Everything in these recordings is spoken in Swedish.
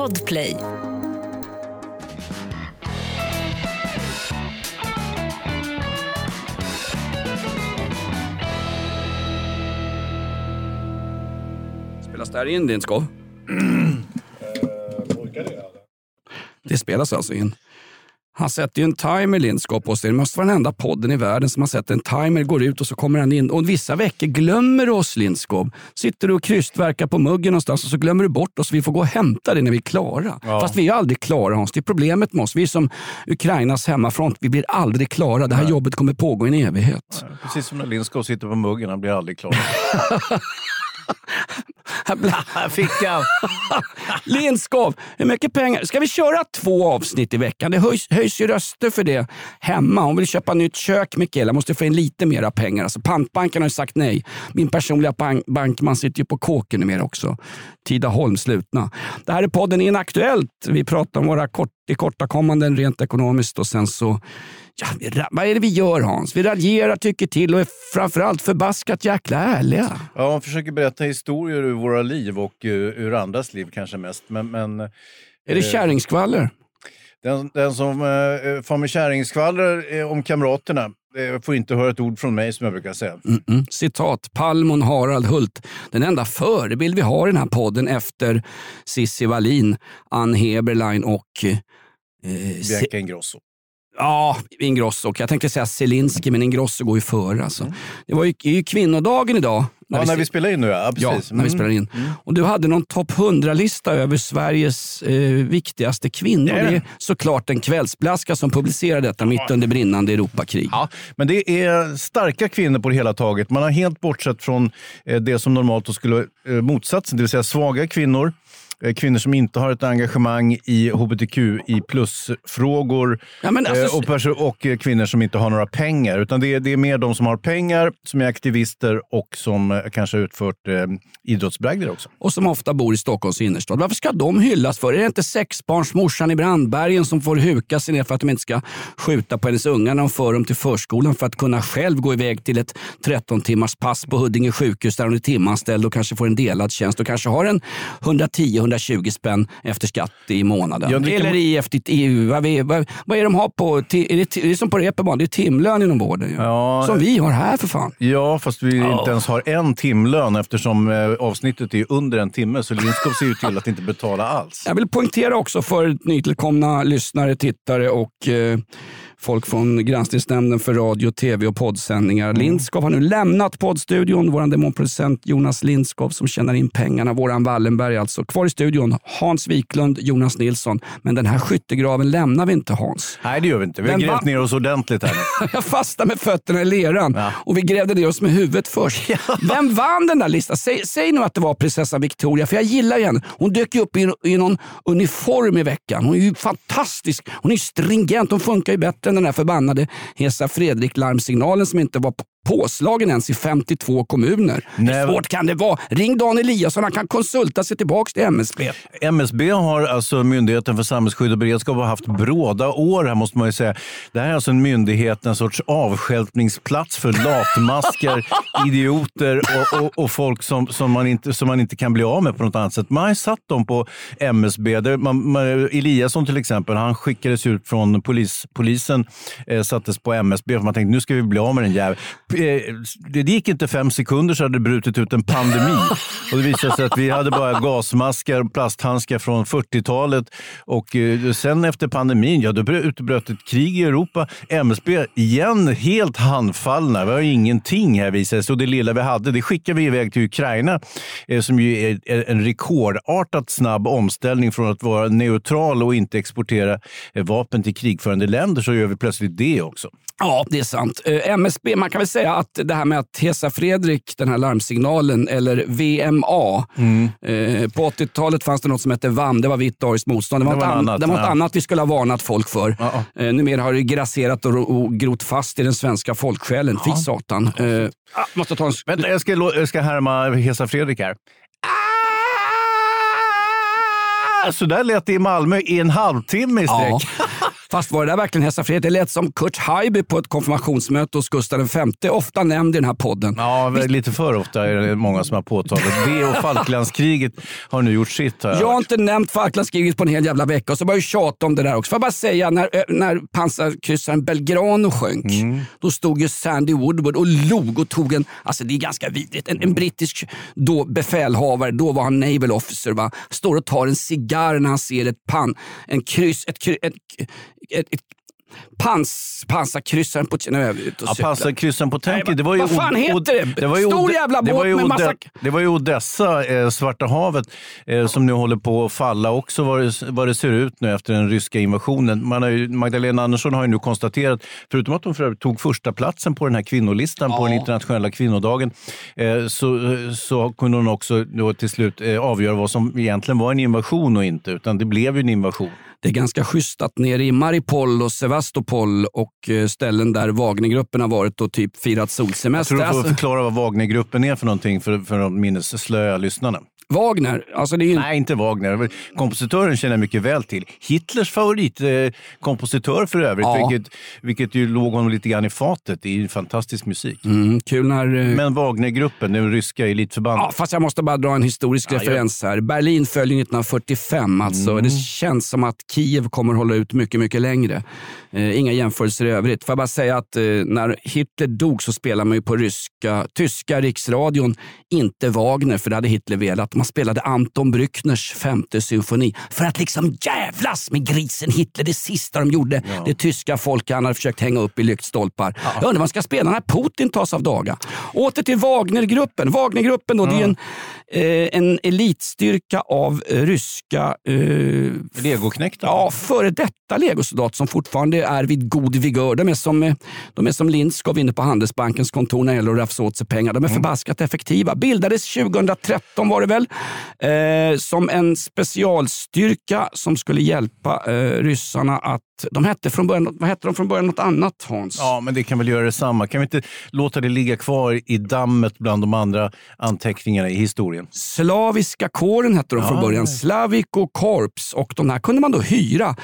Podplay. Spelas det här in Lindskov? Det spelas alltså in. Han sätter ju en timer Lindskov på sig. Det måste vara den enda podden i världen som har sett en timer går ut och så kommer han in. Och vissa veckor glömmer du oss Lindskov. Sitter du och krystverkar på muggen någonstans och så glömmer du bort oss. Vi får gå och hämta dig när vi är klara. Ja. Fast vi är aldrig klara Hans. Det är problemet med oss. Vi är som Ukrainas hemmafront. Vi blir aldrig klara. Det här jobbet kommer pågå i en evighet. Precis som när Lindskov sitter på muggen, han blir aldrig klar. Fick han! Lindskov, hur mycket pengar? Ska vi köra två avsnitt i veckan? Det höjs, höjs ju röster för det hemma. Hon vill köpa nytt kök, Mikaela. måste få in lite mera pengar. Alltså, pantbanken har ju sagt nej. Min personliga bank, bankman sitter ju på kåken numera också. Tidaholm slutna. Det här är podden Inaktuellt. Vi pratar om våra kort, tillkortakommanden rent ekonomiskt och sen så Ja, vi, vad är det vi gör Hans? Vi raljerar, tycker till och är framförallt förbaskat jäkla ärliga. Ja, han försöker berätta historier ur våra liv och uh, ur andras liv kanske mest. Men, men Är det Eh, kärringskvaller? den, den som uh, får med kärringskvaller eh, om kamraterna eh, får inte höra ett ord från mig som jag brukar säga. Mm-mm. Citat Palmon Harald Hult. Den enda förebild vi har i den här podden efter Cissi Wallin, Ann Heberlein och eh, Bianca Ingrosso. Ja, Ingrosso. Och Jag tänkte säga Zelinski, men Ingrosso går ju före. Alltså. Det var ju, det är ju kvinnodagen idag. Ja, när vi spelar in nu ja. ja Ja, precis. när vi Mm. spelar in. Och du hade någon topp 100-lista över Sveriges eh, viktigaste kvinnor. Är Det är såklart en kvällsblaska som publicerar detta mitt under brinnande Europakrig. Ja, men det är starka kvinnor på det hela taget. Man har helt bortsett från eh, det som normalt skulle eh, motsatsen, det vill säga svaga kvinnor. Eh, Kvinnor som inte har ett engagemang i hbtqi plus-frågor Ja, alltså- eh, och, och eh, kvinnor som inte har några pengar. Utan det är, det är mer de som har pengar, som är aktivister och som kanske har utfört eh, idrottsbragder också. och som ofta bor i Stockholms innerstad. Varför ska de hyllas för? Är det inte sexbarnsmorsan i Brandbergen som får huka sig ner för att de inte ska skjuta på hennes ungar när de för dem till förskolan för att kunna själv gå iväg till ett 13 timmars pass på Huddinge sjukhus där hon är timanställd och kanske får en delad tjänst och kanske har en 110-120 spänn efter skatt i månaden. Eller i efter EU. Vad, vi- vad, vad är de har på? Är det, är som på Reeperbahn, det är timlön inom vården. Ja. Som vi har här för fan. Ja, fast vi inte ens har en timlön eftersom eh, avsnittet är under en timme. Så Lindskov ser ju till att inte betala alls. Jag vill poängtera också för nytillkomna lyssnare, tittare och eh, folk från Granskningsnämnden för radio, tv och poddsändningar. Lindskov har nu lämnat poddstudion. Vår demonproducent Jonas Lindskov som tjänar in pengarna. Våran Wallenberg alltså. Kvar i studion Hans Wiklund, Jonas Nilsson. Men den här skyttegraven lämnar vi inte Hans. Nej, det gör vi inte. Vi har grävt ner oss ordentligt här. Jag fastnade med fötterna i leran Ja. och vi grävde ner oss med huvudet först. Vem vann den där listan? Säg, säg nu att det var prinsessan Victoria, för jag gillar ju henne. Hon dök ju upp i, i någon uniform i veckan. Hon är ju fantastisk. Hon är ju stringent. Hon funkar ju bättre den här förbannade Hesa Fredrik-larmsignalen som inte var på- påslagen ens i 52 kommuner. Nej. Hur svårt kan det vara? Ring Dan Eliasson, han kan konsulta sig tillbaka till MSB. MSB har alltså Myndigheten för samhällsskydd och beredskap har haft bråda år här måste man ju säga. Det här är alltså en myndighet, en sorts avstjälpningsplats för latmaskar, idioter och, och, och folk som, som, man inte, som man inte kan bli av med på något annat sätt. Man har satt dem på MSB. Där man, man, Eliasson till exempel, han skickades ut från polis, polisen, eh, sattes på MSB för man tänkte nu ska vi bli av med den jäveln. Eh, det gick inte fem sekunder så hade det brutit ut en pandemi. Och det visade sig att vi hade bara gasmaskar och plasthandskar från 40-talet. Och eh, sen efter pandemin, ja då utbröt ett krig i Europa. MSB igen helt handfallna. Vi har ingenting här visade det sig. Och det lilla vi hade, det skickade vi iväg till Ukraina. Eh, som ju är en rekordartat snabb omställning från att vara neutral och inte exportera vapen till krigförande länder. Så gör vi plötsligt det också. Ja, det är sant. MSB, man kan väl säga att det här med att Hesa Fredrik, den här larmsignalen, eller VMA. Mm. Eh, på 80-talet fanns det något som hette VAM, det var vitt ariskt motstånd. Det var, Det var något, något an- annat, det var något ja. annat vi skulle ha varnat folk för. Ja. Eh, numera har det grasserat och, och grott fast i den svenska folksjälen. Fy satan. Eh, ah, måste ta en... Vänta, jag ska, jag ska härma Hesa Fredrik här. Ah! Så där lät det i Malmö i en halvtimme i Ja. sträck. Fast var det där verkligen hälsa frihet? Det lät som Kurt Haijby på ett konfirmationsmöte hos Gustav V, ofta nämnd i den här podden. Ja, lite för ofta är det många som har påtalat. Det och Falklandskriget har nu gjort sitt. Har jag, Jag har hört. inte nämnt Falklandskriget på en hel jävla vecka och så började jag tjata om det där också. Får jag bara säga, när, när pansarkryssaren Belgrano sjönk, Mm. då stod ju Sandy Woodward och log och tog en, alltså det är ganska vidrigt, en, en brittisk då befälhavare, då var han naval officer, va? står och tar en cigarr när han ser ett pan, en kryss, ett, kry- ett, ett, ett pans, pansarkryssaren på sina över ut och Ja, pansarkryssaren på Nej, Tänke, det var ju... vad fan heter Od- det? var ju Stor jävla det båt med massa- Det var ju Odessa, eh, Svarta havet, eh, som nu håller på att falla också vad det, vad det ser ut nu efter den ryska invasionen. Man har ju, Magdalena Andersson har ju nu konstaterat, förutom att hon för tog första platsen på den här kvinnolistan på den internationella kvinnodagen, eh, så, så kunde hon också då till slut eh, avgöra vad som egentligen var en invasion och inte, utan det blev ju en invasion. Det är ganska schysst att nere i Maripol och Sevastopol och eh, ställen där Wagnergruppen har varit och typ firat Jag solsemester. tror du får Alltså, förklara vad Wagnergruppen är för någonting för, för de minnesslöa lyssnarna. Wagner, alltså det är ju Nej, inte Wagner. Kompositören känner jag mycket väl till. Hitlers favoritkompositör kompositör för övrigt, Ja. vilket, vilket ju låg honom lite grann i fatet. Det är ju fantastisk musik. mm, kul när... eh, Men Wagnergruppen, det ryska elitförbandet. Ja, fast jag måste bara dra en historisk Ja, referens här. Berlin föll ju 1945. Alltså. Mm. Det känns som att Kiev kommer hålla ut mycket, mycket längre. Eh, inga jämförelser i övrigt. Får jag bara säga att eh, när Hitler dog så spelade man ju på ryska, tyska riksradion inte Wagner, för det hade Hitler velat. Man spelade Anton Brückners femte symfoni för att liksom jävlas med grisen Hitler. Det sista de gjorde, det tyska folket han hade försökt hänga upp i lyktstolpar. Jag undrar vad man ska spela när Putin tas av daga. Åter till Wagnergruppen. Wagnergruppen då, det är en, en elitstyrka av eh, ryska eh, Legoknektar. Ja, före detta legosoldat som fortfarande är vid god vigör. De är som, eh, de är som Lindskov inne på Handelsbankens kontor när det gäller att rafsa åt sig pengar. De är förbaskat effektiva. Bildades 2013 var det väl, eh, som en specialstyrka som skulle hjälpa eh, ryssarna att... De hette från början, vad hette de från början? Något annat Hans? Ja, men det kan väl göra detsamma. Kan vi inte låta det ligga kvar i dammet bland de andra anteckningarna i historien? Slaviska kåren hette de från Ja. början. Slavico Corps. Och de här kunde man då hyra.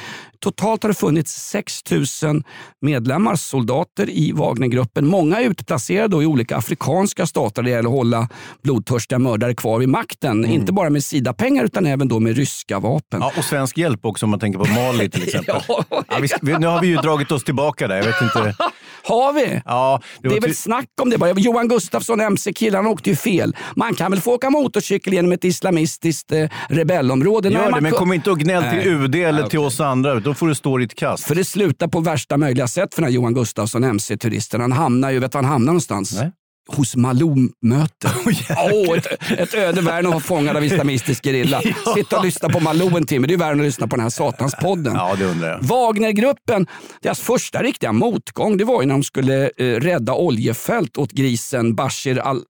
Totalt har det funnits 6 000 medlemmar, soldater i Wagnergruppen. Många är utplacerade i olika afrikanska stater där det gäller att hålla blodtörstiga mördare kvar vid makten. Inte bara med Sida-pengar utan även då med ryska vapen. Ja, och svensk hjälp också om man tänker på Mali till exempel. Ja. Ja, vi, vi, nu har vi ju dragit oss tillbaka där. Jag vet inte. Har vi? Ja, Det var är väl snack om det bara. Johan Gustafsson, MC-killen, åkte ju fel. Man kan väl få åka motorcykel genom ett islamistiskt eh, rebellområde? Nej, Gör det, man men kom inte och gnäll till Nej. UD eller Nej, till okej. oss andra. Då får du stå ditt kast. För det slutar på värsta möjliga sätt för den här Johan Gustafsson, MC-turisten. Han hamnar ju, vet du var han hamnar någonstans? Nej. Hos Malou-möte. Åh, ett, ett öde att vara fångad av islamistisk gerilla. Sitta och lyssna på Malou en timme, det är värre än att lyssna på den här satanspodden. Ja, det undrar jag. Wagnergruppen, deras första riktiga motgång det var ju när de skulle eh, rädda oljefält åt grisen Bashir al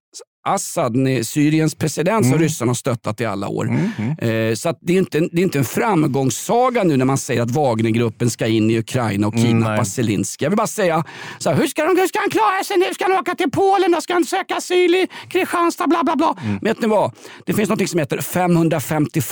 Assad, Syriens president Mm. som ryssarna har stöttat i alla år. Eh, så det, är inte, en- det är inte en framgångssaga nu när man säger att Wagnergruppen ska in i Ukraina och kidnappa nej. Zelenskyj. Jag vill bara säga, så här, hur, ska de, hur ska han klara sig nu? Ska han åka till Polen? Då ska han söka asyl i Kristianstad? Bla, bla, bla. Vet ni vad? Det finns något som heter 551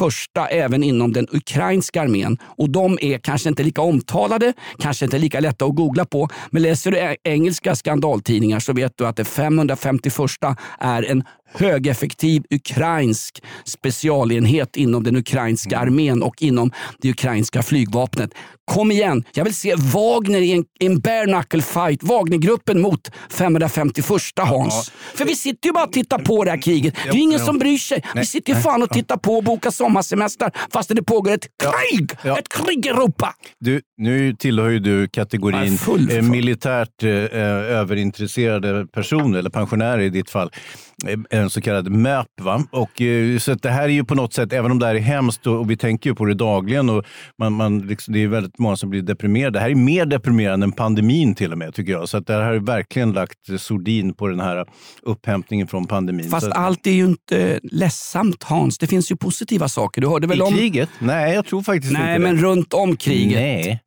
även inom den ukrainska armén. Och de är kanske inte lika omtalade, kanske inte lika lätta att googla på. Men läser du engelska skandaltidningar så vet du att det 551 är en högeffektiv ukrainsk specialenhet inom den ukrainska armén och inom det ukrainska flygvapnet. Kom igen, jag vill se Wagner i en, en bare knuckle fight. Wagnergruppen mot 551 Hans. För vi sitter ju bara och tittar på det här kriget. Det är ju ingen ja. som bryr sig. Vi sitter ju fan och tittar på och bokar sommarsemester fast det pågår ett krig. Ja. Ett krig i Europa. Du, nu tillhör ju du kategorin eh, militärt eh, överintresserade personer, eller pensionärer i ditt fall. Eh, En så kallad MÖP. Va? Och, eh, så det här är ju på något sätt, även om det här är hemskt och, och vi tänker ju på det dagligen och man, man liksom, det är väldigt många som blir deprimerade. Det här är mer deprimerande än pandemin till och med tycker jag. Så att det här har verkligen lagt sordin på den här upphämtningen från pandemin. Fast att, allt är ju inte ledsamt Hans. Det finns ju positiva saker. Du hörde väl I om... kriget? Nej, jag tror faktiskt Nej, inte men det. runt om kriget. Nej.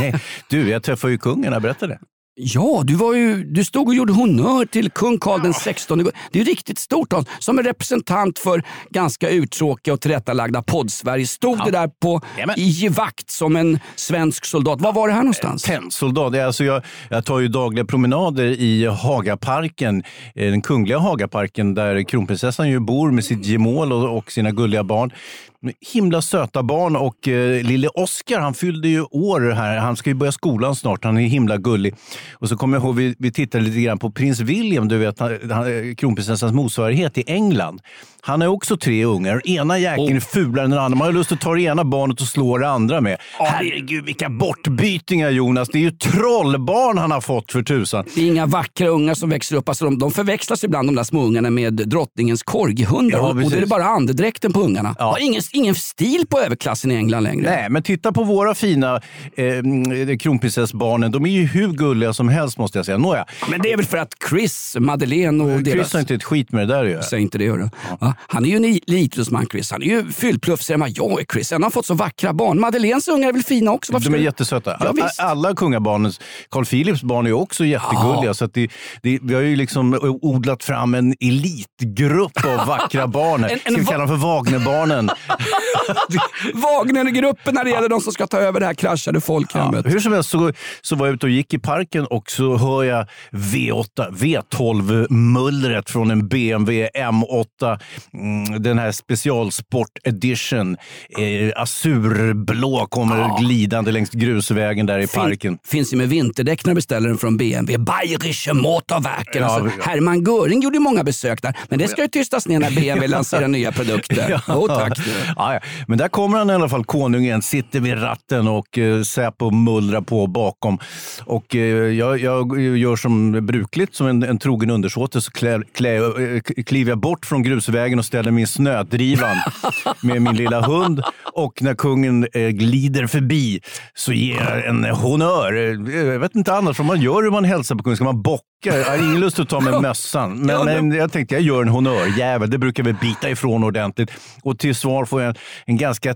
Nej. Du, jag träffade ju kungen, jag berättade det. Ja, du, var ju, du stod och gjorde honör till kung Karl den 16. Det är ju riktigt stort. Hans. Som en representant för ganska uttråkiga och tillrättalagda podd-Sverige. Stod ja. du där på, i givakt som en svensk soldat. Var var det här någonstans? Tennsoldat. Alltså jag, jag tar ju dagliga promenader i Hagaparken, eh, den kungliga Hagaparken där kronprinsessan ju bor med sitt gemål och, och sina gulliga barn himla söta barn och eh, lille Oskar, han fyllde ju år här. Han ska ju börja skolan snart. Han är himla gullig. Och så kommer jag ihåg, vi, vi tittade lite grann på prins William, du vet, han, han, kronprinsessans motsvarighet i England. Han har också tre ungar. Ena jäkeln är fulare än den andra. Man har lust att ta det ena barnet och slå det andra med. Herregud, vilka bortbytingar Jonas. Det är ju trollbarn han har fått för tusan. Det är inga vackra ungar som växer upp. Alltså de, de förväxlas ibland de där små ungarna med drottningens korghundar. Ja, och det är bara andedräkten på ungarna. Ja. Har ingen, ingen stil på överklassen i England längre. Nej, men titta på våra fina eh, kronprinsessbarnen. De är ju hur gulliga som helst måste jag säga. Nåja. Men det är väl för att Chris, Madeleine och Chris deras... har inte ett skit med det där göra. Säg inte det. Ja. Han är ju en elitidrottsman Chris. Han är ju fyllplufsigare än vad jag är Chris. Han har fått så vackra barn. Madeleines ungar är väl fina också? Varför De är ska... jättesöta. Ja, Alla kungabarnens, Carl Philips barn är också jättegulliga. Ja. Så det, det, vi har ju liksom odlat fram en elitgrupp av vackra barn. en, en, Ska vi kalla dem för Wagnerbarnen? Wagnergruppen när det gäller de som ska ta över det här kraschade folkhemmet. Ja, hur som helst så, så var jag ute och gick i parken och så hör jag V8, V12-mullret från en BMW M8 Mm, den här specialsport edition. Eh, azurblå kommer ja. glidande längs grusvägen där i fin, parken. Finns ju med vinterdäck när du beställer den från BMW. Bayerische Motorwerken. Ja, alltså, ja. Hermann Göring gjorde många besök där. Men det ska ju tystas ner när BMW lanserar nya produkter. ja. Oh, tack. Ja, Men där kommer han i alla fall, konungen, sitter vid ratten och uh, Säpo mullrar på bakom. Och uh, jag, jag gör som brukligt, som en, en trogen undersåte, så klä, klä, uh, kliver jag bort från grusvägen och ställer min snödrivan med min lilla hund. Och när kungen eh, glider förbi så ger jag en honnör. Jag vet inte annars vad man gör hur man hälsar på kungen. Ska man bocka? Jag har ingen lust att ta med mössan. Men, men jag tänkte jag gör en honnörjävel. Det brukar vi bita ifrån ordentligt. Och till svar får jag en, en ganska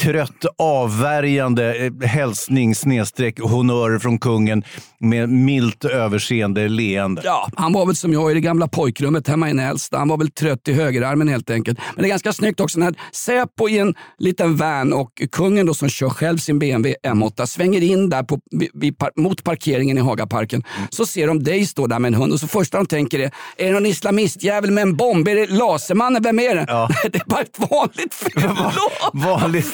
trött avvärjande eh, hälsning snedstreck honnör från kungen med milt överseende leende. Ja, han var väl som jag i det gamla pojkrummet hemma i Nälsta. Han var väl trött i högerarmen helt enkelt. Men det är ganska snyggt också när Säpo i en liten van och kungen då som kör själv sin BMW M8 svänger in där på, vid, mot parkeringen i Hagaparken. Mm. Så ser de dig stå där med en hund och så första de tänker är, är det någon islamistjävel med en bomb? Är det Lasermannen? Vem är det? Ja. det är bara ett vanligt fyllå. Vanlig,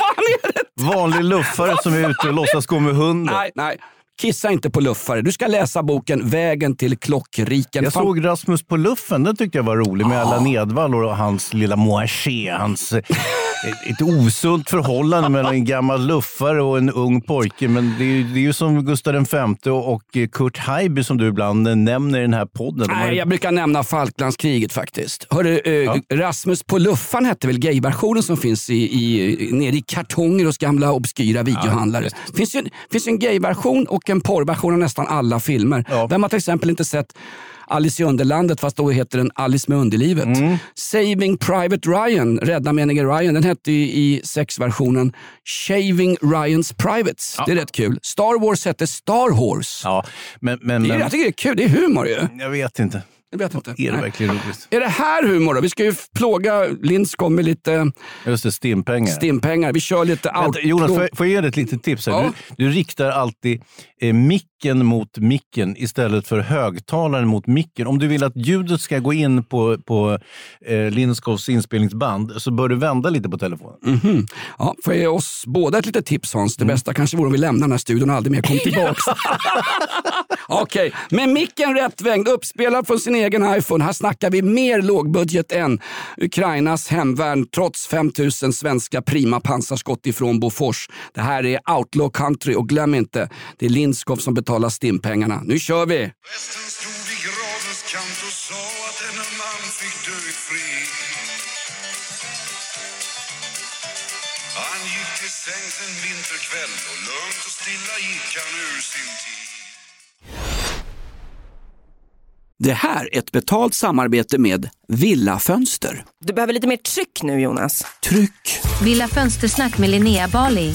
vanlig luffare som är ute och låtsas gå med hunden. Nej, nej. Kissa inte på luffare. Du ska läsa boken Vägen till klockriken. Jag såg Rasmus på luffen. Den tyckte jag var rolig med alla Nedvall och hans lilla moaché. Hans ett osunt förhållande mellan en gammal luffare och en ung pojke. Men det är, det är ju som Gustav V och Kurt Haijby som du ibland nämner i den här podden. Nej, har... jag brukar nämna Falklandskriget faktiskt. Hörru, eh, ja. Rasmus på luffan hette väl gayversionen som finns i, i, nere i kartonger hos gamla obskyra videohandlare. Ja, det finns ju, finns en gayversion och en porrversion av nästan alla filmer. Ja. Vem har till exempel inte sett Alice i Underlandet fast då heter den Alice med underlivet. Mm. Saving Private Ryan, Rädda menige Ryan, den hette i sexversionen Shaving Ryans Privates. Ja. Det är rätt kul. Star Wars hette Star Horse. Ja, men, men, det är, jag tycker det är kul, det är humor ju. Jag vet inte. Jag vet inte. Är det verkligen roligt? Är det här humor då? Vi ska ju plåga Lindskov med lite Just det, stimpengar. stimpengar. Vi kör lite Vänta, Jonas, får jag, får jag ge dig ett litet tips? Här? Ja. Du, du, riktar alltid eh, micken mot micken istället för högtalaren mot micken. Om du vill att ljudet ska gå in på, på eh, Lindskovs inspelningsband så bör du vända lite på telefonen. Mm -hmm. ja, får jag ge oss båda ett litet tips Hans? Det mm. bästa kanske vore om vi lämnar den här studion och aldrig mer kom tillbaka. Okej, okay. med micken rättvänd, uppspelad från sin egen iPhone. Här snackar vi mer lågbudget än Ukrainas hemvärn trots 5000 svenska prima pansarskott ifrån Bofors. Det här är outlaw country och glöm inte, det är Lindskov som betalar stimpengarna. Nu kör vi! Prästen stod vid gravens kant och sa att denne man fick dö i fred. Han gick till sängs en vinterkväll och lugnt och stilla gick han ur sin tid. Det här är ett betalt samarbete med Villa Fönster. Du behöver lite mer tryck nu Jonas. Tryck! Villa Fönstersnack med Linnea Bali.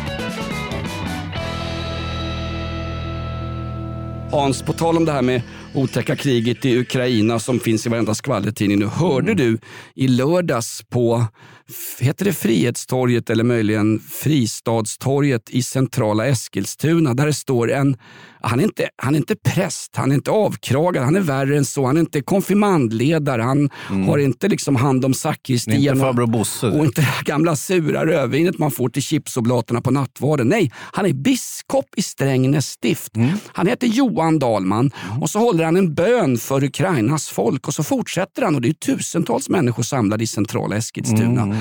Hans, på tal om det här med otäcka kriget i Ukraina som finns i varenda skvallertidning nu. Hörde du i lördags på, heter det Frihetstorget eller möjligen Fristadstorget i centrala Eskilstuna där det står en, han är inte, han är inte präst, han är inte avkragad, han är värre än så. Han är inte konfirmandledare, han har inte liksom hand om sakristian. och- Bosse. och inte det gamla sura rödvinet man får till chipsoblaterna på nattvarden. Nej, han är biskop i Strängnäs stift. Han heter Johan Dahlman och så håller han en bön för Ukrainas folk och så fortsätter han och det är tusentals människor samlade i centrala Eskilstuna.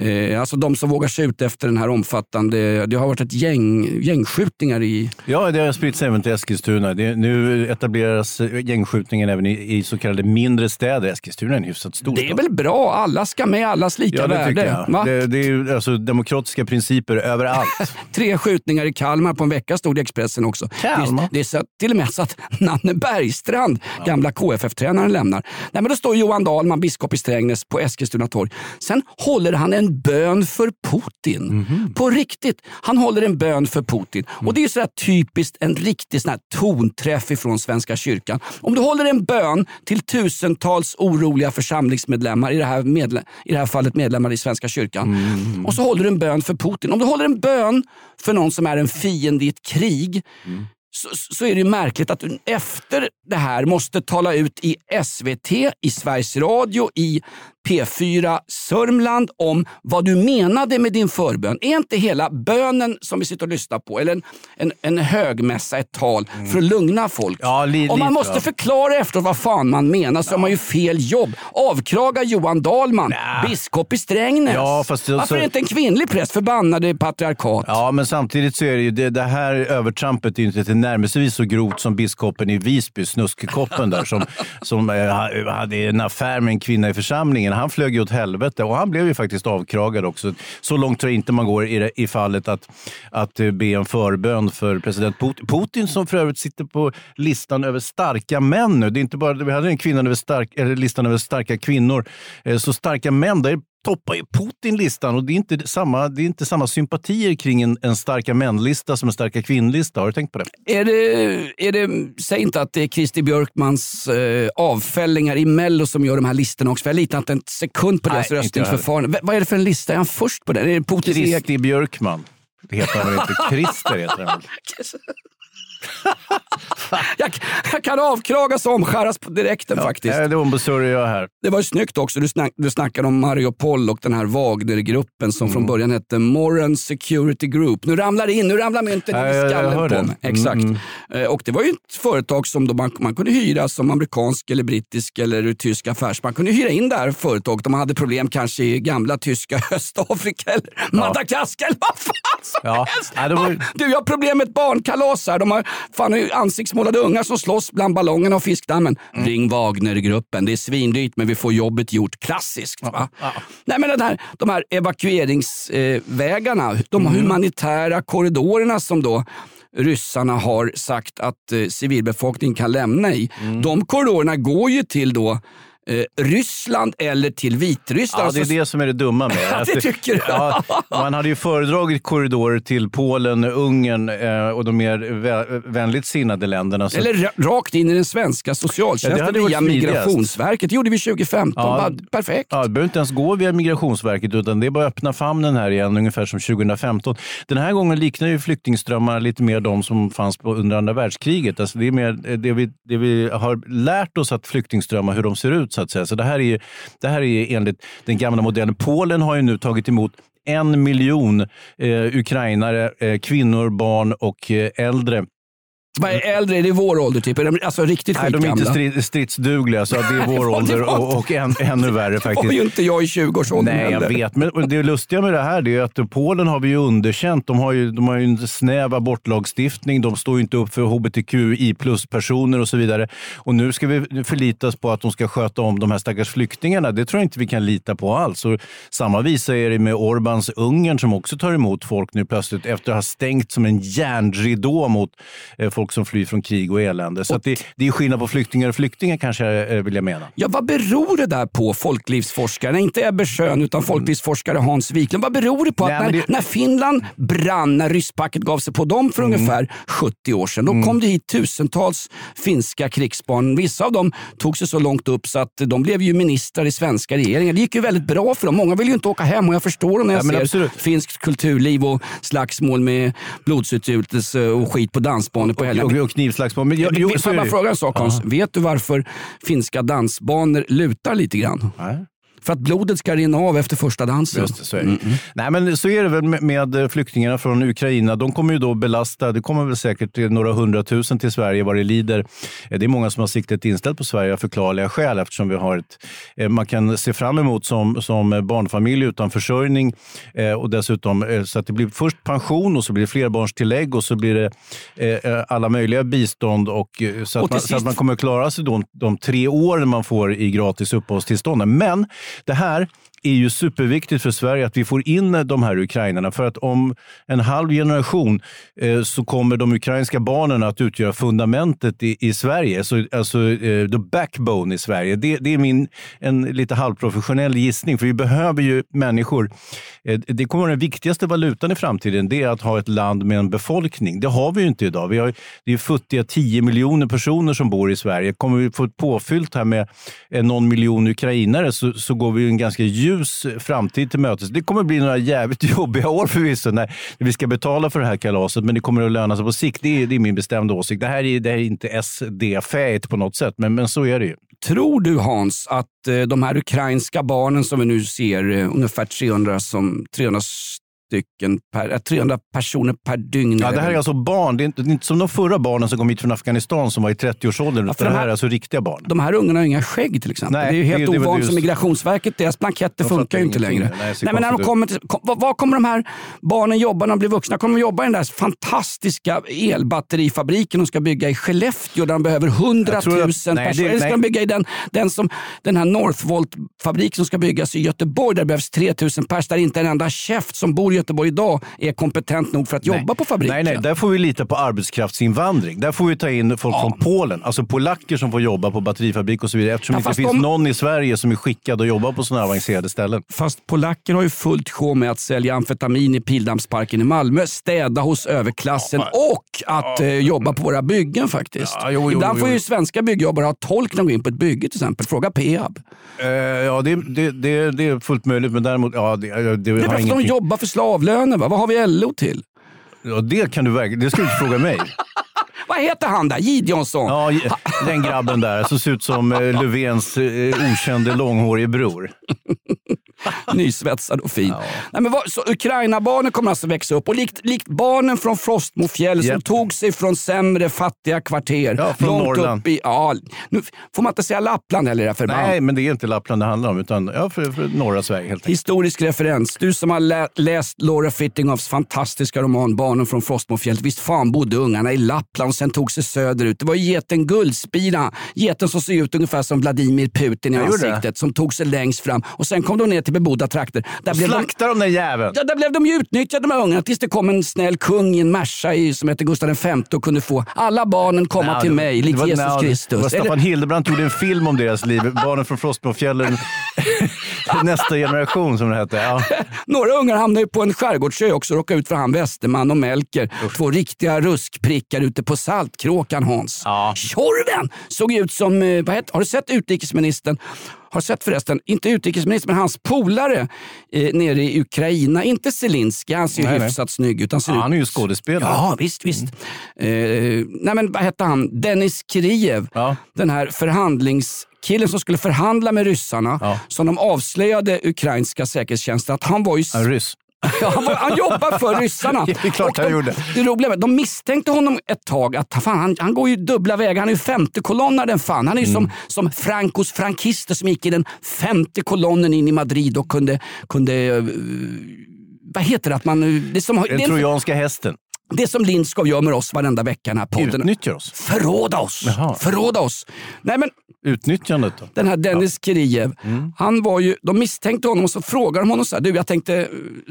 Eh, alltså de som vågar sig ut efter den här omfattande, det har varit ett gäng, gängskjutningar i Ja, det har spridit sig även till Eskilstuna. Det, nu etableras gängskjutningen även i, i så kallade mindre städer. Eskilstuna är en hyfsat stor Det är stad. väl bra, alla ska med, allas lika Ja, det värde. jag. Det, det är ju alltså demokratiska principer överallt. Tre skjutningar i Kalmar på en vecka stod det i Expressen också. Kalmar? Det, är så, till och med så att Nanne Bergstrand, gamla KFF-tränaren, lämnar. Nej, men då står Johan Dahlman, biskop i Strängnäs, på Eskilstuna torg. Sen håller han en bön för Putin. Mhm. På riktigt. Han håller en bön för Putin. Och Det är så typiskt en riktig sån här tonträff ifrån Svenska kyrkan. Om du håller en bön till tusentals oroliga församlingsmedlemmar, i det här, medle- i det här fallet medlemmar i Svenska kyrkan, och så håller du en bön för Putin. Om du håller en bön för någon som är en fiende i ett krig, så, så är det märkligt att du efter det här måste tala ut i SVT, i Sveriges Radio, i P4 Sörmland om vad du menade med din förbön. Är inte hela bönen som vi sitter och lyssnar på, eller en, en, en högmässa, ett tal, för att lugna folk? Ja, li- Om man måste ja. förklara efteråt vad fan man menar så har man ju fel jobb. Avkraga Johan Dahlman, biskop i Strängnäs. Ja, fast det- Varför så- är inte en kvinnlig präst? Förbannade patriarkat. Ja, men samtidigt så är det ju det, det här övertrampet är ju inte tillnärmelsevis så grovt som biskopen i Visby, Snuskkoppen där, som, som eh, hade en affär med en kvinna i församlingen. Han flög ju åt helvete och han blev ju faktiskt avkragad också. Så långt tror jag inte man går i, det, i fallet att, att eh, be en förbön för president Putin. Putin som för övrigt sitter på listan över starka män nu. Det är inte bara, vi hade en kvinna över stark, eller listan över starka kvinnor. Eh, så starka män, där toppar ju Putin listan och det är inte samma, det är inte samma sympatier kring en, en starka män-lista som en starka kvinnlista. Har du tänkt på det? Är det, är det, säg inte att det är Christer Björkmans eh, avfällingar i Mello som gör de här listorna också. För jag litar inte en sekund på deras röstningsförfarande. Vad är det för en lista? Är han först på den? Är det Putins egen? Kristi Björkman. Det heter han väl inte? Christer heter han? jag, jag kan avkragas och omskäras på direkten faktiskt. Ja, det ombesörjer jag här. Det var ju snyggt också. Du, snack, du snackade om Mariupol och den här Wagnergruppen som från början hette Moran Security Group. Nu ramlar det in, nu ramlar mynten in Ja, i skallen på det. mig. Exakt. Mm, Eh, Och det var ju ett företag som då man, man kunde hyra som amerikansk eller brittisk eller tysk affärs. Man kunde hyra in det här företaget om man hade problem kanske i gamla tyska Östafrika eller Madagaskar eller vad fan som Ja. helst. Ja, var ju- Du, jag har problem med ett barnkalas här. De har fan ansiktsmålade ungar som slåss bland ballongerna och fiskdammen. Mm. Ring Wagnergruppen. Det är svindyrt men vi får jobbet gjort. Klassiskt. Va? Nej, men den här, de här evakueringsvägarna, de Mm. humanitära korridorerna som då ryssarna har sagt att eh, civilbefolkningen kan lämna i. Mm. De korridorerna går ju till då eh, Ryssland eller till Vitryssland. Ja, det är det som är det dumma med Ja, det tycker du? Ja, man hade ju föredragit korridorer till Polen, Ungern eh, och de mer vä- vänligt sinnade länderna. Så Eller ra- rakt in i den svenska Ja, socialtjänsten varit via. Migrationsverket. Det gjorde vi 2015. Ja. Bara, perfekt. Ja, det behöver inte ens gå via Migrationsverket utan det är bara att öppna famnen här igen, ungefär som 2015. Den här gången liknar ju flyktingströmmarna lite mer de som fanns på under andra världskriget. Alltså det är mer eh, det vi, det vi har lärt oss att flyktingströmmar, hur de ser ut så att säga. Så det här är, ju- det här är ju enligt den gamla modellen. Polen har ju nu tagit emot en miljon eh, ukrainare, eh, kvinnor, barn och eh, äldre. Vad är äldre? Är det vår ålder? Typ? Är de alltså riktigt Nej, de är inte skitgamla? strid, stridsdugliga, så det är Det vår det ålder och, och än, ännu värre Det faktiskt. var ju inte jag i 20-årsåldern Nej, jag vet. Men det lustiga med det här det är att Polen har vi ju underkänt. De har ju, de har ju en snäv abortlagstiftning. De står ju inte upp för hbtqi plus-personer och så vidare. Och nu ska vi förlita oss på att de ska sköta om de här stackars flyktingarna. Det tror jag inte vi kan lita på alls. Och samma visa är det med Orbans Ungern som också tar emot folk nu plötsligt efter att ha stängt som en järnridå mot eh, folk som flyr från krig och elände. Så att det, det är skillnad på flyktingar och flyktingar kanske, eh, vill jag mena. Ja, vad beror det där på, folklivsforskare? Inte Ebbe Schön, utan folklivsforskare Hans Wiklund. Vad beror det på att Nej, men när, det- när Finland brann, när rysspacket gav sig på dem för Mm. ungefär 70 år sedan, då kom det hit tusentals finska krigsbarn. Vissa av dem tog sig så långt upp så att de blev ju ministrar i svenska regeringen. Det gick ju väldigt bra för dem. Många vill ju inte åka hem och jag förstår dem när jag Ja, ser absolut. finskt kulturliv och slagsmål med blodsutgjutelse och skit på dansbanor på helgerna. Och, och knivslagsmål. Men, jo, jo, Får jag bara fråga en sak Hans? Vet du varför finska dansbanor lutar lite grann? Nej. För att blodet ska rinna av efter första dansen. Just det, så är det. Nej, men så är det väl med, med flyktingarna från Ukraina. De kommer ju då belasta, det kommer väl säkert några hundratusen till Sverige vad det lider. Eh, Det är många som har siktet inställt på Sverige av förklarliga skäl eftersom vi har ett, eh, man kan se fram emot som, som barnfamilj utan försörjning eh, och dessutom eh, så att det blir först pension och så blir det flerbarnstillägg och så blir det eh, eh, alla möjliga bistånd och, eh, så, Och att till man, så att sist- man kommer klara sig då, de tre åren man får i gratis uppehållstillstånd. Men det här är ju superviktigt för Sverige att vi får in de här ukrainarna. För att om en halv generation eh, så kommer de ukrainska barnen att utgöra fundamentet i, i Sverige. Så, alltså eh, the backbone i Sverige. Det, det är min en lite halvprofessionell gissning. För vi behöver ju människor. Eh, det kommer vara den viktigaste valutan i framtiden. Det är att ha ett land med en befolkning. Det har vi ju inte idag. Vi har, det är futtiga 10 miljoner personer som bor i Sverige. Kommer vi få ett påfyllt här med eh, någon miljon ukrainare så, så går vi en ganska ljus framtid till mötes. Det kommer bli några jävligt jobbiga år förvisso när, vi ska betala för det här kalaset, men det kommer att löna sig på sikt. Det är, det är min bestämda åsikt. Det här är, det här är inte SD-fäigt på något sätt, men, men så är det ju. Tror du Hans att eh, de här ukrainska barnen som vi nu ser, eh, ungefär 300, som, 300 stycken per, eh, 300 personer per dygn. Ja, det här är alltså barn. Det är inte, det är inte som de förra barnen som kom hit från Afghanistan som var i 30-årsåldern. Ja, det de här här- är alltså riktiga barn. de här ungarna har inga skägg till exempel. Nej, det är ju helt det- ovanligt just- Migrationsverket. Deras blanketter Jag funkar ju inte längre. Nej, Nej, men när de kommer till, kom, vad, kommer de här barnen jobba när de blir vuxna? Kommer de jobba i den där fantastiska elbatterifabriken de ska bygga i Skellefteå där de behöver 100 Jag tror 000 att- personer? Eller ska de bygga i den, den, som, den här Northvolt-fabrik som ska byggas i Göteborg där det behövs 3 000 pers där inte en enda käft som bor Göteborg idag är kompetent nog för att jobba på fabriken? Nej, nej, där får vi lita på arbetskraftsinvandring. Där får vi ta in folk från Polen, alltså polacker som får jobba på batterifabrik och så vidare. Eftersom Ja, det inte finns de- någon i Sverige som är skickad att jobba på sådana avancerade ställen. Fast polacker har ju fullt sjå med att sälja amfetamin i Pildammsparken i Malmö, städa hos överklassen och att eh, jobba på våra byggen faktiskt. Ja, jo, jo, Ibland jo, får ju svenska byggjobbare ha tolk när de går in på ett bygge till exempel. Fråga Peab. Eh, ja, det, det, det, det är fullt möjligt, men däremot... Ja, det, det, det är för att de jobbar för slavlöner. Va? Vad har vi LO till? Ja, det kan du verkligen... Det ska du inte fråga mig. Vad heter han där? Gideonsson? Ja, den grabben där som ser ut som eh, Löfvens eh, okände långhårige bror. Nysvetsad och fin. Nej, men vad, så Ukraina-barnen kommer alltså växa upp och likt, likt barnen från Frostmofjäll som Japp. tog sig från sämre fattiga kvarter. Ja, från långt Norrland. upp i... Ja, nu får man inte säga Lappland heller. För Nej, men det är inte Lappland det handlar om, utan ja, för, för norra Sverige helt enkelt. Historisk referens. Du som har lä läst Laura Fittinghoffs fantastiska roman Barnen från Frostmofjället. Visst fan bodde ungarna i Lappland och sen tog sig söderut. Det var geten Guldspira. Geten som ser ut ungefär som Vladimir Putin i ansiktet. Som tog sig längst fram. Och sen kom de ner till bebodda trakter. Där blev de, Slakta de där jäveln! ja, där blev de ju utnyttjade de här ungarna tills det kom en snäll kung i en Merca i- som hette Gustav V och kunde få alla barnen komma Nej, till det- mig, likt Jesus Kristus. Det var Eller- Staffan Hildebrand gjorde en film om deras liv. Barnen från Frostmofjällen. Nästa generation som det hette. Ja. Några ungar hamnade ju på en skärgårdsö också och råkade ut för han Westerman och Melker. Två riktiga ruskprickar ute på Saltkråkan Hans. Ja. Tjorven såg ut som, eh, vad heter, har du sett utrikesministern? Har sett förresten, inte utrikesministern men hans polare eh, nere i Ukraina. Inte Zelensky, han ser ju Nej, nej. hyfsat snygg ut. Han, ser Ja, ut, han är ju skådespelare. Ja, visst, visst. Eh, nej, men vad hette han? Dennis Kiriev. Ja. Den här förhandlingskillen som skulle förhandla med ryssarna. Ja. Som de avslöjade ukrainska säkerhetstjänsten att han var ju... En ryss. Ja, han, var, han jobbar för ryssarna. Det är klart Och han de, gjorde. Det roliga var, de misstänkte honom ett tag att fan, han, han går ju dubbla vägar. Han är ju femte kolonnaren fan. Han är ju Mm. som, som Francos frankister som gick i den femte kolonnen in i Madrid och kunde... kunde eh, vad heter det? Att man, det, är som, det, Den trojanska hästen. Det som Lindskov gör med oss varenda vecka i den här podden. Utnyttjar oss. Förråda oss! Jaha. Förråda oss! Nej, men Utnyttjandet då? den här Dennis Kiriev, Mm. han var ju, de misstänkte honom och så frågade de honom så här, du jag tänkte, eh,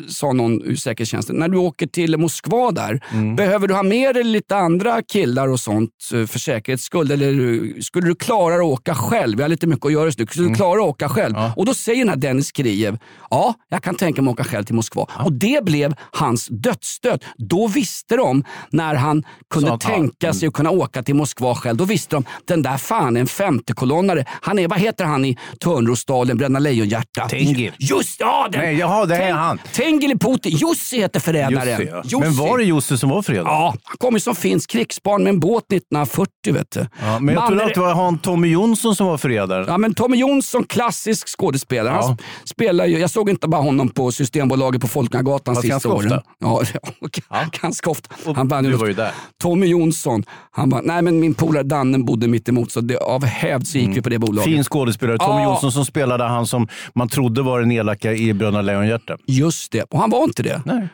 sa någon ur säkerhetstjänsten, när du åker till Moskva där, Mm. behöver du ha med dig lite andra killar och sånt eh, för säkerhets skull? Eller skulle du klara att åka själv? Vi har lite mycket att göra just nu. Skulle du klara att åka själv? Och då säger den här Dennis Kiriev, ja, jag kan tänka mig att åka själv till Moskva. Och det blev hans dödsstöt. Då visste de, när han kunde Så att, ja, tänka sig att kunna åka till Moskva själv, då visste de, den där fan är en femtekolonnare. Han är, vad heter han i Törnrosdalen, Bröderna Lejonhjärta? Tengil. Just ja! Den, Nej, jaha, det är han. Tengil Putin. Jussi heter förrädaren. Jussi, ja. Jussi. Men var det Jussi som var fredag? Ja, han kom ju som finsk krigsbarn med en båt 1940 vet du. Ja, men jag Mannen- trodde att det var han Tommy Jonsson som var fredag. Ja, men Tommy Jonsson, klassisk skådespelare. Han Ja. spelar ju, jag såg inte bara honom på Systembolaget på Folkungagatan sista åren. ofta. Ja, ganska ofta. Och Han bara, du var ju där. Tommy Jonsson, han bara, nej men min polare Danne bodde mitt emot så det, av hävd så gick vi på det bolaget. Mm. Fin skådespelare. Tommy Ja. Jonsson som spelade han som man trodde var den elaka i Bröderna Lejonhjärta. Just det, och han var inte det. Nej.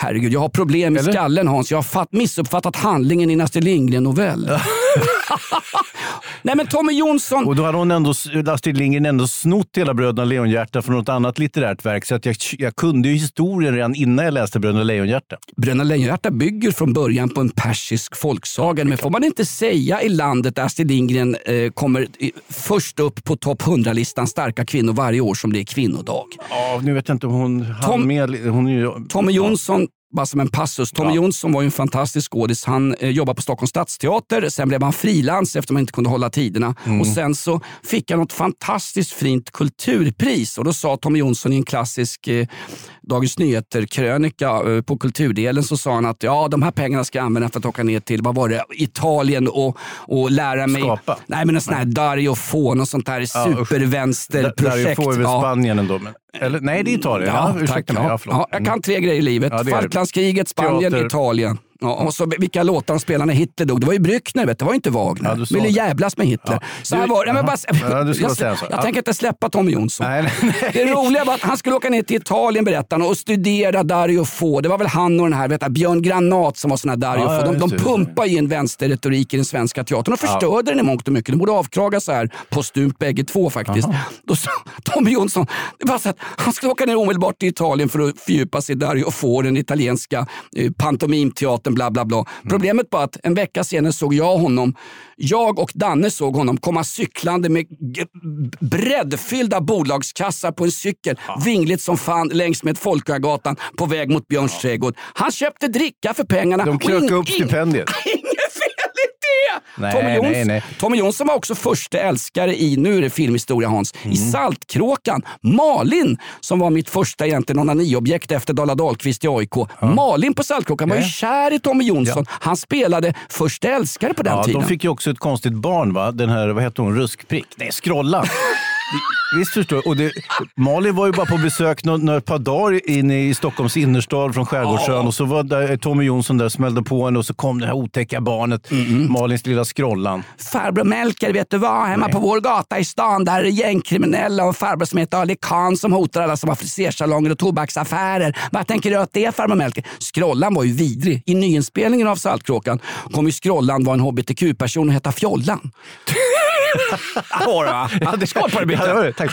Herregud, jag har problem i Eller? skallen Hans. Jag har fatt, missuppfattat handlingen i en Astrid Lindgren-novell. Nej men Tommy Jonsson, Och då hade hon ändå, Astrid Lindgren ändå snott hela Bröderna Lejonhjärta från något annat litterärt verk. Så att jag, jag kunde ju historien redan innan jag läste Bröderna Lejonhjärta. Bröderna Lejonhjärta bygger från början på en persisk folksaga. Men får man inte säga i landet där Astrid Lindgren eh, kommer i, först upp på topp 100-listan starka kvinnor varje år som det är kvinnodag. Ja, nu vet jag inte om hon hann Tom- med. Hon är ju, Tommy Jonsson, bara som en passus. Tommy Ja. Jonsson var en fantastisk skådis. Han eh, jobbade på Stockholms stadsteater. Sen blev han frilans efter man inte kunde hålla tiderna. Mm. Och Sen så fick han något fantastiskt fint kulturpris. Och Då sa Tommy Jonsson i en klassisk eh, Dagens Nyheter-krönika eh, på kulturdelen så sa han att ja, de här pengarna ska jag använda för att åka ner till vad var det, Italien och, och lära mig Skapa. Nej, men en sån här Dario Fo, och sånt där Ja, supervänsterprojekt. Där får vi Ja. Spanien ändå. Men, eller, nej, det är Italien. Ja, tack. ursäkta mig. Ja. Ja. Ja, jag kan tre grejer i livet. Ja, är. Falklandskriget, Spanien, Teater. Italien. Ja, och så vilka låtar de spelade när Hitler dog. Det var ju Brückner, vet det var inte Wagner. Ja, du Ville jävlas med Hitler. Ja. Så här var det. Bara, Ja, du jag säga så. jag Ja. tänker inte släppa Tommy Jonsson. Nej, nej, nej. Det roliga var att han skulle åka ner till Italien berättade och studera Dario Fo. Det var väl han och den här vet Björn Granat som var sån här Dario Ja, Fo. De, de pumpade i en vänsterretorik i den svenska teatern och förstörde den i mångt och mycket. De borde avkraga så här postumt bägge två faktiskt. Då sa Tommy Jonsson, det var så att han skulle åka ner omedelbart till Italien för att fördjupa sig i Dario Fo, den italienska eh, pantomimteatern, bla bla bla. Mm. Problemet var att en vecka senare såg jag honom, jag och Danne såg honom komma cyklande med breddfyllda bolagskassar på en cykel, vingligt som fan längs med Folkungagatan på väg mot Björns trädgård. Han köpte dricka för pengarna. De krökade upp stipendiet. Inget fel i det! Nej, Tommy, Jonsson, nej, nej. Tommy Jonsson var också första älskare i, nu är det filmhistoria Hans, Mm. i Saltkråkan. Malin som var mitt första egentligen onaniobjekt efter Dala Dahlqvist i AIK. Malin på Saltkråkan var ju Ja. kär i Tommy Jonsson. Han spelade första älskare på den Ja, tiden. de fick ju också ett konstigt barn, va? Den här, vad heter hon, Ruskprick? Nej, Skrollan. Vi- Visst förstår jag. Och det, Malin var ju bara på besök några, några par dagar inne i Stockholms innerstad från Skärgårdsön och så var där, Tommy Jonsson där smällde på henne och så kom det här otäcka barnet, Malins lilla Skrollan. Farbror Melker, vet du vad? Hemma på vår gata i stan där är det gängkriminella och en farbror som heter Ali Khan som hotar alla som har frisersalonger och tobaksaffärer. Vad tänker du åt det farbror Melker? Skrollan var ju vidrig. I nyinspelningen av Saltkråkan kom ju Skrollan vara en hbtq-person och heta Fjollan. Det skål på det det var det. Tack.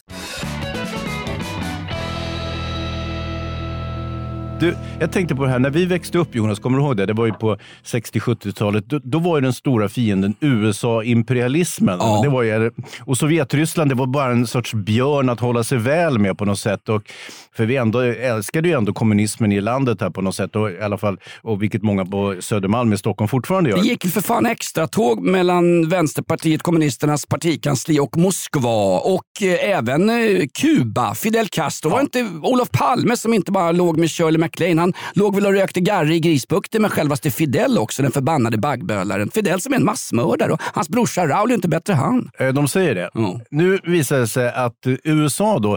de Jag tänkte på det här, när vi växte upp Jonas, kommer du ihåg det? Det var ju på 60-70-talet. Då, då var ju den stora fienden USA-imperialismen. Ja. Det var ju, och Sovjetryssland, det var bara en sorts björn att hålla sig väl med på något sätt. Och, för vi ändå, älskade ju ändå kommunismen i landet här på något sätt. Och, i alla fall, och vilket många på Södermalm i Stockholm fortfarande gör. Det gick ju för fan extra tåg mellan Vänsterpartiet kommunisternas partikansli och Moskva och eh, även eh, Kuba. Fidel Castro var inte Olof Palme som inte bara låg med Shirley MacLaine. Han låg väl och rökte garri i Grisbukten med självaste Fidel också, den förbannade baggbölaren. Fidel som är en massmördare och hans brorsa Raul är inte bättre han. Eh, De säger det. Ja. Nu visar det sig att USA då,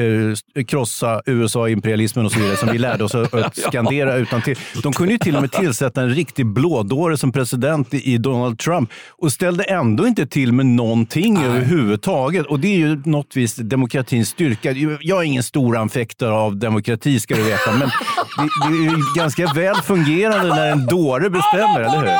eh, krossa USA-imperialismen och så vidare, som vi lärde oss att, skandera utan till. De kunde ju till och med tillsätta en riktig blådåre som president i Donald Trump och ställde ändå inte till med någonting överhuvudtaget. Och det är ju något vis demokratins styrka. Jag är ingen stor anfäktare av demokrati ska du veta, men det, är ganska väl fungerande när en dåre bestämmer, eller hur?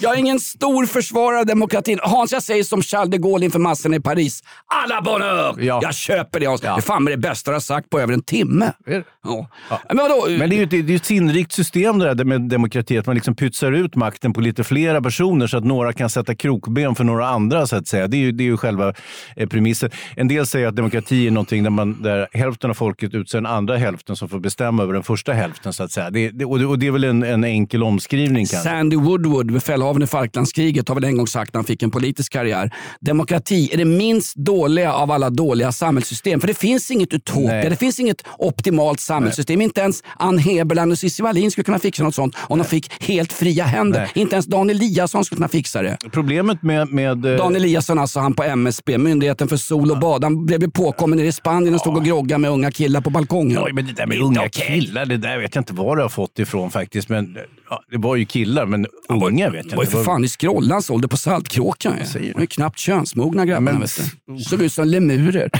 Jag är ingen stor försvarare av demokratin. Hans, jag säger som Charles de Gaulle inför massorna i Paris. Alla bonheur! Ja. Jag köper det Hans. Det är fan med det bästa du har sagt på över en timme. Det? Ja. Men vadå? Men det är ju ett, det är ju ett sinnrikt system det där med demokrati, att man liksom pytsar ut makten på lite flera personer så att några kan sätta krokben för några andra. så att säga. Det är ju, det är ju själva eh, premissen. En del säger att demokrati är någonting där, man, där hälften av folket utser den andra hälften som får bestämma över den första hälften. Så att säga. Det, det, och, det, och det är väl en, en enkel omskrivning kanske. Sandy Woodward, befälhavaren i Falklandskriget, har väl en gång sagt när han fick en politisk karriär. Demokrati är det minst dåliga av alla dåliga samhällssystem. För det finns inget utopia, Nej. det finns inget optimalt samhällssystem. Inte ens Ann Heberland och Cissi Wallin skulle kunna fixa något sånt om de fick helt fria händer. Nej. Inte ens Dan Eliasson skulle kunna fixa det. Problemet med... med eh, Dan Eliasson, alltså han på MSB, Myndigheten för sol och bad. Han blev påkommen nere i Spanien och stod och groggade med unga killar på balkongen. Oj, men det där med unga killar, det där vet jag inte var det har fått ifrån faktiskt. Men ja, det var ju killar, men unga vet jag Det var ju inte. för fan i skrollans ålder på Saltkråkan. du? De ju knappt könsmogna grabbarna. men- vet du. Såg ut som lemurer.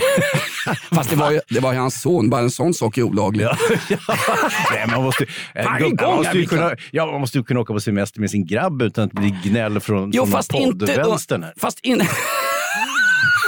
Fast det var, ju, det var ju hans son. Bara en sån sak är olaglig. Ja, ja. Nej, man måste, Varje man gång måste ju kunna, ja, man måste ju kunna åka på semester med sin grabb utan att bli gnäll från, Jo, från fast inte, poddvänstern. fast, in,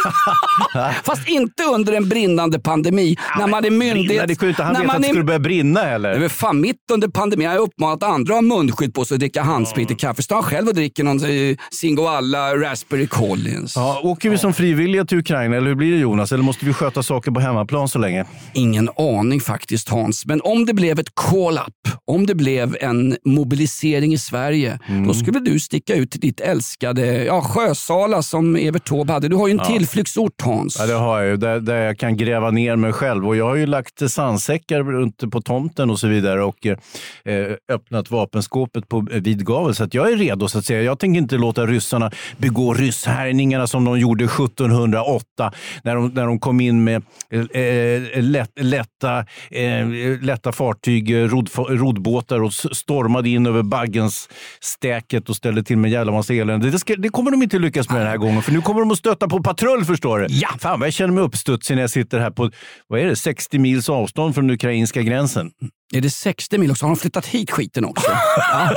fast inte under en brinnande pandemi. när man är myndighet. Brinna, det kunde inte han man att det är- skulle börja brinna heller. Är fan mitt under pandemin. Jag har uppmanat andra att ha munskydd på sig och dricka handsprit i kaffe. Står han själv och dricker någon eh, Singoalla Raspberry Collins. Ja, åker vi som frivilliga till Ukraina eller hur blir det Jonas? Eller måste vi sköta saker på hemmaplan så länge? Ingen aning faktiskt Hans. Men om det blev ett call-up, om det blev en mobilisering i Sverige, Mm. då skulle du sticka ut till ditt älskade ja, Sjösala som Evert Taube hade. Du har ju en tillflyktsort Hans. Ja, det har jag ju. Där, där jag kan gräva ner mig själv. Och jag har ju lagt sandsäckar runt på tomten och så vidare och eh, öppnat vapenskåpet på eh, vid gavel. Så att jag är redo så att säga. Jag tänker inte låta ryssarna begå rysshärjningarna som de gjorde 1708 när de, när de kom in med eh, eh, lätt, lätta, eh, lätta fartyg, eh, rodd, roddbåtar och stormade in över Baggensstäket och ställde till med en jävla massa elände. Det, ska, det kommer de inte lyckas med den här gången, för nu kommer de att stöta på patrull förstår du. Ja. Fan vad jag känner mig uppstudsig när jag sitter här på vad är det, 60 mils avstånd från den ukrainska gränsen. Är det 60 mil också? Har de flyttat hit skiten också? ja.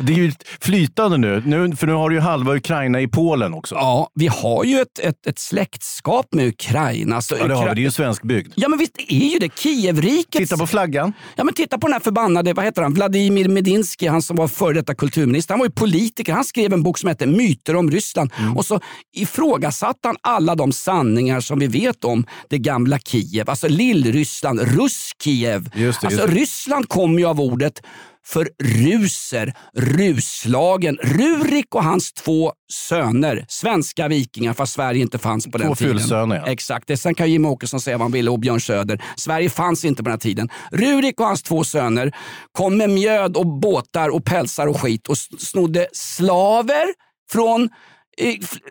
Det är ju flytande nu, nu, för nu har du ju halva Ukraina i Polen också. ja, vi har ju ett, ett, ett släktskap med Ukraina. Så Ja, det har vi. Det är ju svensk bygd. Ja men visst är ju det. Kievriket. Titta på flaggan. Ja, men titta på den här förbannade, vad heter han, Vladimir Medinsky, han som var före detta kulturminister. Han var ju politiker. Han skrev en bok som hette Myter om Ryssland. Mm. Och så ifrågasatte han alla de sanningar som vi vet om det gamla Kiev. Alltså Lillryssland, Ruskiev. Just det, alltså just det. Ryssland kommer ju av ordet för ruser, ruslagen. Rurik och hans två söner, svenska vikingar, fast Sverige inte fanns på den Två tiden. fyllsöner, ja. Exakt, det. sen kan Jimmie Åkesson säga vad han ville och Björn Söder. Sverige fanns inte på den här tiden. Rurik och hans två söner kom med mjöd och båtar och pälsar och skit och snodde slaver från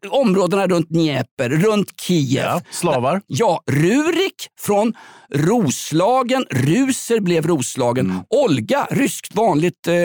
områdena runt Dnepr, runt Kiev. Ja, slavar. Ja, Rurik från Roslagen. Ruser blev Roslagen. Mm. Olga, ryskt vanligt, eh,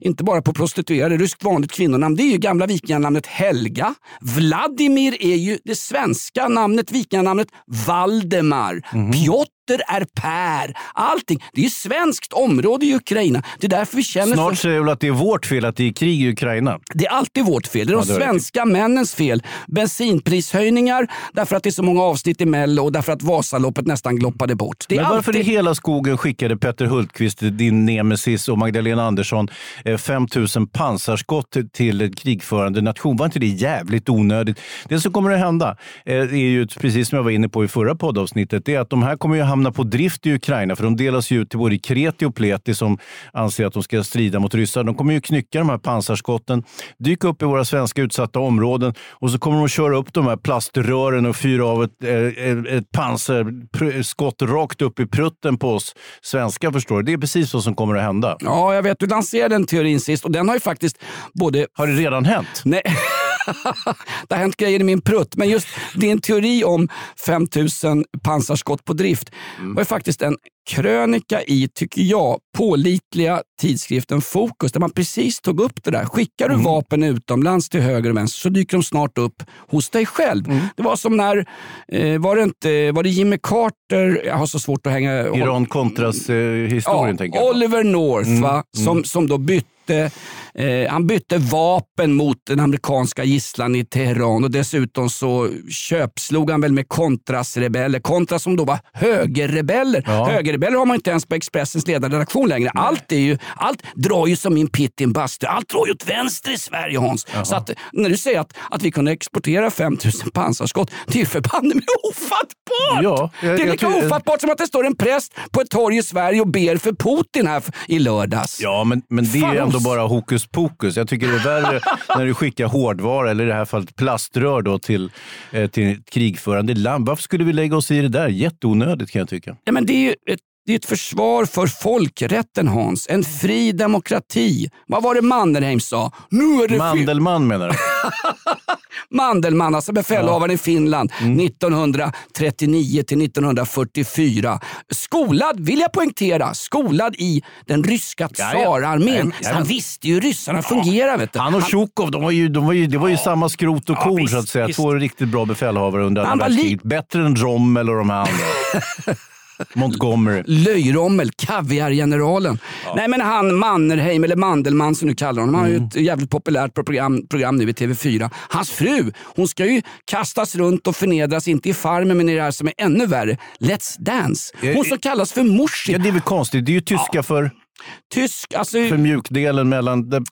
inte bara på prostituerade, ryskt vanligt kvinnonamn. Det är ju gamla vikinganamnet Helga. Vladimir är ju det svenska namnet, vikinganamnet Valdemar. Mhm. Piotr är Per. Allting. Det är ju svenskt område i Ukraina. Det är därför vi känner Snart säger jag väl att det är vårt fel att det är krig i Ukraina. Det är alltid vårt fel. Det är de Ja, det är det. svenska männens fel. Bensinprishöjningar därför att det är så många avsnitt i Mello och därför att Vasaloppet nästan gloppade bort. Men varför alltid... i hela skogen skickade Petter Hultqvist, din nemesis och Magdalena Andersson eh, 5 000 pansarskott till en krigförande nation? Var inte det jävligt onödigt? Det som kommer att hända eh, är ju, precis som jag var inne på i förra poddavsnittet, det är att de här kommer ju hamna på drift i Ukraina, för de delas ju ut till både kreti och pleti som anser att de ska strida mot ryssar. De kommer ju knycka de här pansarskotten, dyka upp i våra svenska utsatta områden och så kommer de att köra upp de här plaströren och fyra av ett, eh, ett pansarskott rakt upp i prutten på oss svenskar. Förstår du? Det är precis vad som kommer att hända. Ja, jag vet. Du lanserade den teorin sist och den har ju faktiskt både... Har det redan hänt? Nej. det har hänt grejer i min prutt. Men just din teori om 5000 pansarskott på drift Mm. var faktiskt en krönika i, tycker jag, pålitliga tidskriften Fokus där man precis tog upp det där. Skickar Mm. du vapen utomlands till höger och vänster så dyker de snart upp hos dig själv. Mm. Det var som när, eh, var det inte, var det Jimmy Carter, jag har så svårt att hänga... Iran kontras eh, historien, tänker jag. Oliver North, Mm, va? Som, mm. som då bytte eh, han bytte vapen mot den amerikanska gisslan i Teheran och dessutom så köpslog han väl med Contras-rebeller. Contras som då var högerrebeller. Ja. Högerrebeller har man inte ens på Expressens ledarredaktion längre. Allt, är ju, allt drar ju som min pitt i en bastu. Allt drar ju åt vänster i Sverige Hans. Så att, när du säger att, att vi kunde exportera 5000 pansarskott, det är ju förbanne mig ofattbart! Ja, jag- det är lika ofattbart som att det står en präst på ett torg i Sverige och ber för Putin här i lördags. Ja, men, men det är Fan, ju ändå oss. bara hokus pokus. Jag tycker det är värre när du skickar hårdvara, eller i det här fallet plaströr, då, till, eh, till ett krigförande land. Varför skulle vi lägga oss i det där? Jätteonödigt kan jag tycka. Ja, men det är ju ett, det är ett försvar för folkrätten Hans. En fri demokrati. Vad var det Mannerheim sa? Nu är det Mandelmann menar du? Mandelmann, alltså befälhavaren i Finland Mm. 1939 till 1944. Skolad, vill jag poängtera, skolad i den ryska ja. tsararmén. Jajamän, Så han visste ju hur ryssarna fungerar. Vet du. Han och Tjukov, de var ju, de var ju, det var ju samma skrot och Ja, korn visst, så att säga. visst. Två riktigt bra befälhavare under andra världskriget. Bättre än Rommel och de här andra. Montgomery. Löjrommel, kaviargeneralen. Nej men han Mannerheim, eller Mandelmann som du kallar honom. Han har ju ett jävligt populärt program, program nu i TV4. Hans fru, hon ska ju kastas runt och förnedras, inte i Farmen men i det här som är ännu värre, Let's Dance. Hon som kallas för morsi. Ja, det är väl konstigt. Det är ju tyska för, Tysk, alltså... för mjukdelen mellan där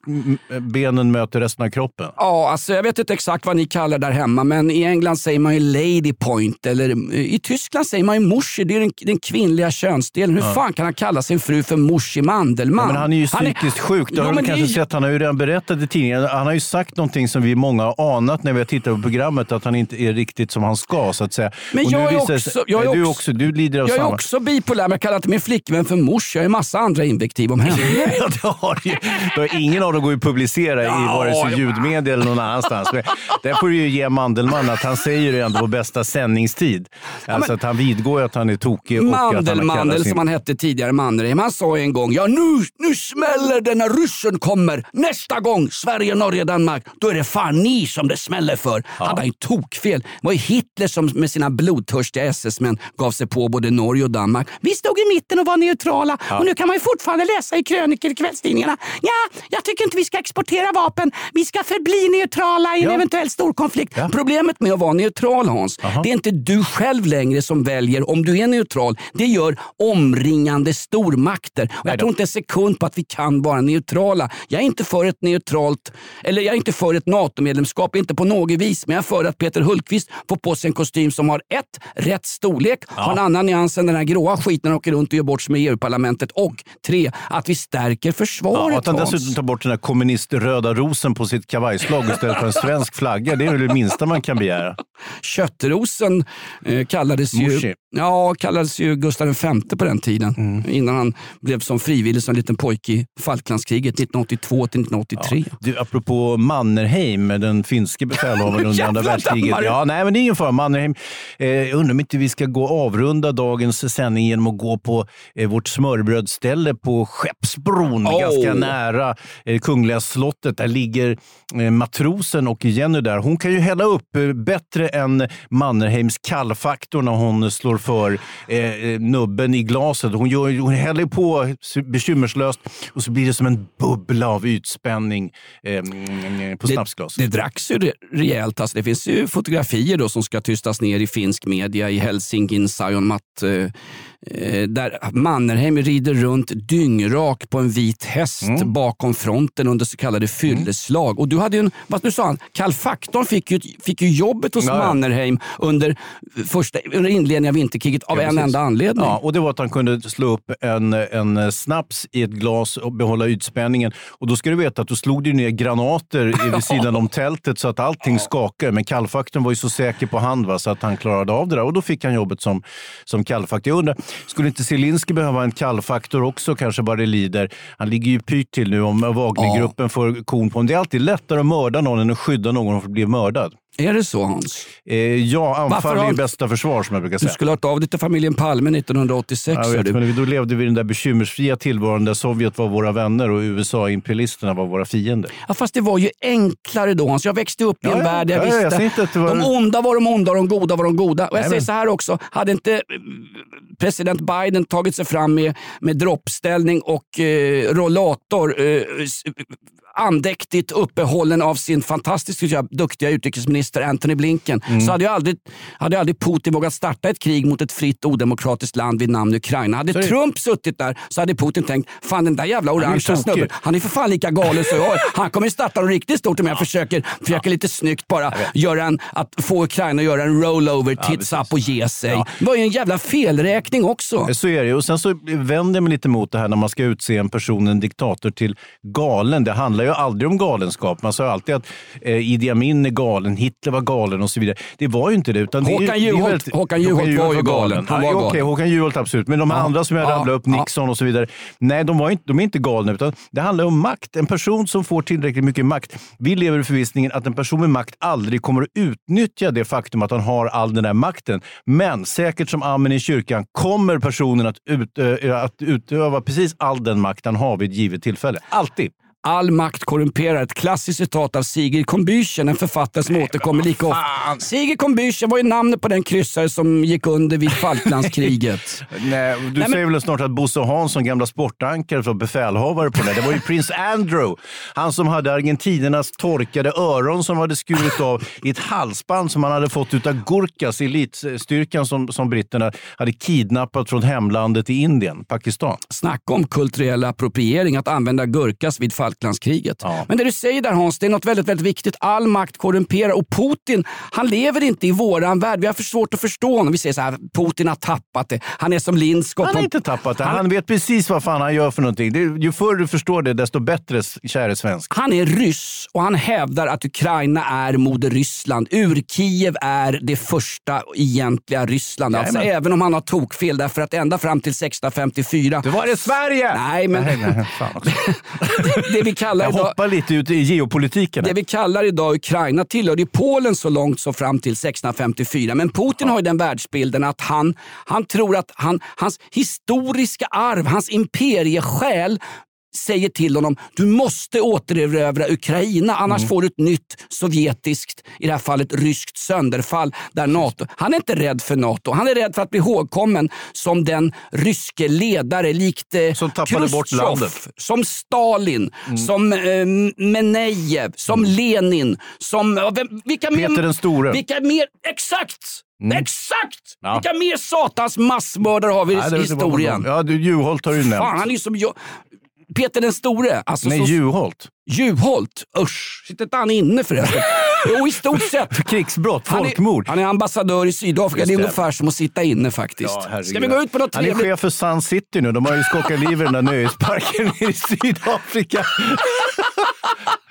benen möter resten av kroppen. Ja, alltså jag vet inte exakt vad ni kallar där hemma, men i England säger man ju lady point. Eller i Tyskland säger man ju morsi, det är den, den kvinnliga könsdelen. Hur fan kan han kalla sin fru för morsi Mandelmann? Ja, men han är ju psykiskt sjuk. Det Ja, har du det är kanske ju- sett. Han har ju redan berättat i tidningen. Han har ju sagt någonting som vi många har anat när vi har tittat på programmet. Att han inte är riktigt som han ska, så att säga. Men Och jag är det också- jag är du, är också- också, du lider av Jag är samma. också bipolär, men jag kallar inte min flickvän för mors. Jag har ju massa andra invektiv. Perspektiv om henne. Ja, det har ju. Det har ingen av dem går ju att publicera i vare sig ljudmedia eller någon annanstans. Men där får du ju ge Mandelmann att han säger det ändå på bästa sändningstid. Alltså att han vidgår att han är tokig kallat sin... som han hette tidigare, Mannerheim, han sa en gång ja nu, nu smäller det när ryssen kommer. Nästa gång Sverige, Norge, Danmark, då är det fan ni som det smäller för. Hade han ju tokfel. Det var ju Hitler som med sina blodtörstiga SS-män gav sig på både Norge och Danmark. Vi stod i mitten och var neutrala och nu kan man ju fortfarande läsa i krönikor i kvällstidningarna. Ja, jag tycker inte vi ska exportera vapen. Vi ska förbli neutrala i en Ja. eventuell storkonflikt. Problemet med att vara neutral Hans, det är inte du själv längre som väljer om du är neutral. Det gör omringande stormakter. Och jag tror inte en sekund på att vi kan vara neutrala. Jag är inte för ett neutralt, eller jag är inte för ett NATO-medlemskap, inte på något vis. Men jag är för att Peter Hultqvist får på sig en kostym som har ett, rätt storlek, har en annan nyans än den här gråa skiten han åker runt och gör bort sig med EU-parlamentet. Och tre, att vi stärker försvaret Ja, att han dessutom tar bort den här kommunist-röda rosen på sitt kavajslag istället för en svensk flagga. Det är väl det minsta man kan begära. Köttrosen eh, kallades, ju, Morsi. Ja, kallades ju Gustav V på den tiden. Mm. Innan han blev som frivillig som liten pojke i Falklandskriget 1982 till 1983. Du, apropå Mannerheim, den finske befälhavaren under andra världskriget. Ja, nej, men det är ingen fara. Mannerheim. Eh, undrar om inte vi ska gå avrunda dagens sändning genom att gå på eh, vårt smörbrödställe på Skeppsbron, Oh. ganska nära eh, Kungliga slottet. Där ligger eh, matrosen och Jenny där. Hon kan ju hälla upp eh, bättre än Mannerheims kallfaktor när hon slår för eh, eh, nubben i glaset. Hon, gör, hon häller på bekymmerslöst och så blir det som en bubbla av ytspänning eh, mm, på snapsglas. Det dracks ju re- rejält. Alltså det finns ju fotografier då som ska tystas ner i finsk media i Helsingin, Saijonmat. Eh, eh, där Mannerheim rider runt dyngrak på en vit häst Mm. bakom fronten under så kallade fylleslag. Och du hade ju en, vad nu sa han, Karl fick ju, fick ju jobbet hos ja. Mannerheim under, första, under inledningen av vinterkriget av Ja, en precis. enda anledning. Ja, och det var att han kunde slå upp en, en snaps i ett glas och behålla ytspänningen. Och då ska du veta att då slog det ner granater vid sidan om tältet så att allting skakade. Men kallfaktorn var ju så säker på hand va, så att han klarade av det där. Och då fick han jobbet som, som kallfaktor. Jag undrar, skulle inte Zelensky behöva en kallfaktor också kanske bara det lider? Han ligger ju pyrt till nu om Wagnergruppen får kon på honom. Det är alltid lättare att mörda någon än att skydda någon från att bli mördad. Är det så Hans? Eh, ja, anfall är ju bästa försvar som jag brukar Du säga. skulle ha hört av dig till familjen Palme 1986. Jag vet, du. men då levde vi i den där bekymmersfria tillvaron där Sovjet var våra vänner och USA-imperialisterna var våra fiender. Ja, fast det var ju enklare då Hans. Jag växte upp i en ja. värld där jag Ja, ja, jag visste inte att var- de onda var de onda och de goda var de goda. Och jag Nej, säger men- så här också, hade inte eh, president Biden tagit sig fram med, med droppställning och eh, rollator eh, andäktigt uppehållen av sin fantastiskt jag, duktiga utrikesminister Anthony Blinken Mm. så hade ju aldrig, hade aldrig Putin vågat starta ett krig mot ett fritt odemokratiskt land vid namn Ukraina. Hade det. Trump suttit där så hade Putin tänkt, fan den där jävla orangea snubben, han är för fan lika galen som jag. Han kommer ju starta något riktigt stort om jag försöker, försöker lite snyggt bara göra en, att få Ukraina att göra en rollover, tits up och ge sig. Det var ju en jävla felräkning också. Så är det. Och sen så vänder jag mig lite mot det här när man ska utse en person, en diktator, till galen. Det handlar ju aldrig om galenskap. Man sa alltid att eh, Idi Amin är galen, Hitler var galen och så vidare. Det var ju inte det. Utan ju- Håkan det är Juholt- väldigt- Håkan Juholt var ju galen. Han var ja. Okej, Håkan Juholt absolut. Men de Ja. andra som jag Ja. rabblade upp. Nixon och så vidare. Nej, de, var inte, de är inte galna. Utan det handlar om makt. En person som får tillräckligt mycket makt. Vi lever i förvissningen att en person med makt aldrig kommer att utnyttja det faktum att han har all den där makten. Men säkert som amen i kyrkan kommer personen att, ut, äh, att utöva precis all den makt han har vid ett givet tillfälle. Alltid. All makt korrumperar. Ett klassiskt citat av Sigrid Combüchen, en författare som återkommer lika ofta. Sigrid Combüchen var ju namnet på den kryssare som gick under vid Falklandskriget. Nej, du säger väl snart att Bosse Hansson, gamla sportankare, var befälhavare på det. Det var ju prins Andrew. Han som hade argentinernas torkade öron som hade skurit av i ett halsband som han hade fått utav Gurkhas, elitstyrkan som, som britterna hade kidnappat från hemlandet i Indien, Pakistan. Snacka om kulturell appropriering, att använda gurkas vid Falklandskriget. Falklandskriget. Ja. Men det du säger där Hans, det är något väldigt, väldigt viktigt. All makt korrumperar och Putin, han lever inte i våran värld. Vi har för svårt att förstå honom. Vi säger så här, Putin har tappat det. Han är som Lindskog. Han har inte tappat det. Han vet precis vad fan han gör för någonting. Ju förr du förstår det, desto bättre, käre svensk. Han är ryss och han hävdar att Ukraina är moder Ryssland. Ur-Kiev är det första egentliga Ryssland. Alltså, även om han har tokfel därför att ända fram till 1654 Det var det Sverige! Nej, men Nej, nej. det vi kallar Jag idag hoppar lite ut i geopolitiken. Det vi kallar idag Ukraina tillhörde Polen så långt så fram till 1654. Men Putin har ju den världsbilden att han, han tror att han, hans historiska arv, hans imperiesjäl säger till honom du måste återerövra Ukraina annars Mm. får du ett nytt sovjetiskt, i det här fallet ryskt sönderfall. Där NATO, han är inte rädd för NATO, han är rädd för att bli ihågkommen som den ryske ledare likt eh, Som Khrushchev, som Stalin, Mm. som eh, Menejev, som Lenin, som... Vem, vilka mer, Peter den store. Vilka mer... Exakt! Exakt! Ja. Vilka mer satans massmördare har vi i historien? Ja, du, Juholt har du nämnt. Fan, han är som... jag- Peter den store. Alltså, Nej, så, Juholt. Juholt. Usch, sitter inte han inne förresten? jo, i stort sett. Krigsbrott, Han folkmord. är, han är ambassadör i Sydafrika. Just det är det. ungefär som att sitta inne faktiskt. Ja. Ska vi gå ut på något Han är trevligt? chef för Sun City nu. De har ju skockat liv i den där nöjesparken i Sydafrika.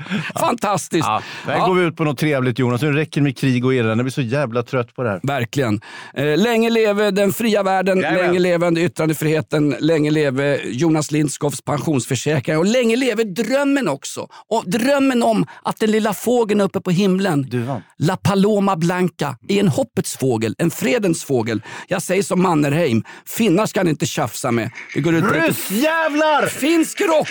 Fantastiskt. Ja, där Ja. går vi ut på något trevligt Jonas. Nu räcker det med krig och elände. Jag blir så jävla trött på det här. Verkligen. Eh, länge leve den fria världen, Jajamän. länge leve yttrandefriheten, länge leve Jonas Lindskovs pensionsförsäkring och länge leve drömmen också. Och drömmen om att den lilla fågeln uppe på himlen, Duvan. La Paloma Blanca, är en hoppets fågel, en fredens fågel. Jag säger som Mannerheim, finnar ska ni inte tjafsa med. Det går ut på lite Ryssjävlar! finsk rock!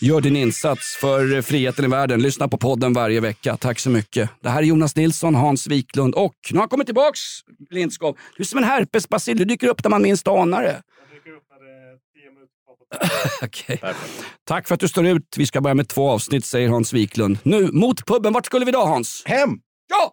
Gör din insats för friheten i världen. Lyssna på podden varje vecka. Tack så mycket. Det här är Jonas Nilsson, Hans Wiklund och nu har han kommit tillbaks, Lindskov. Du är som en herpesbacill. Du dyker upp när man minst anar det. Okej. Tack för att du står ut. Vi ska börja med två avsnitt, säger Hans Wiklund. Nu, mot puben. Vart skulle vi då, Hans? Hem! Ja!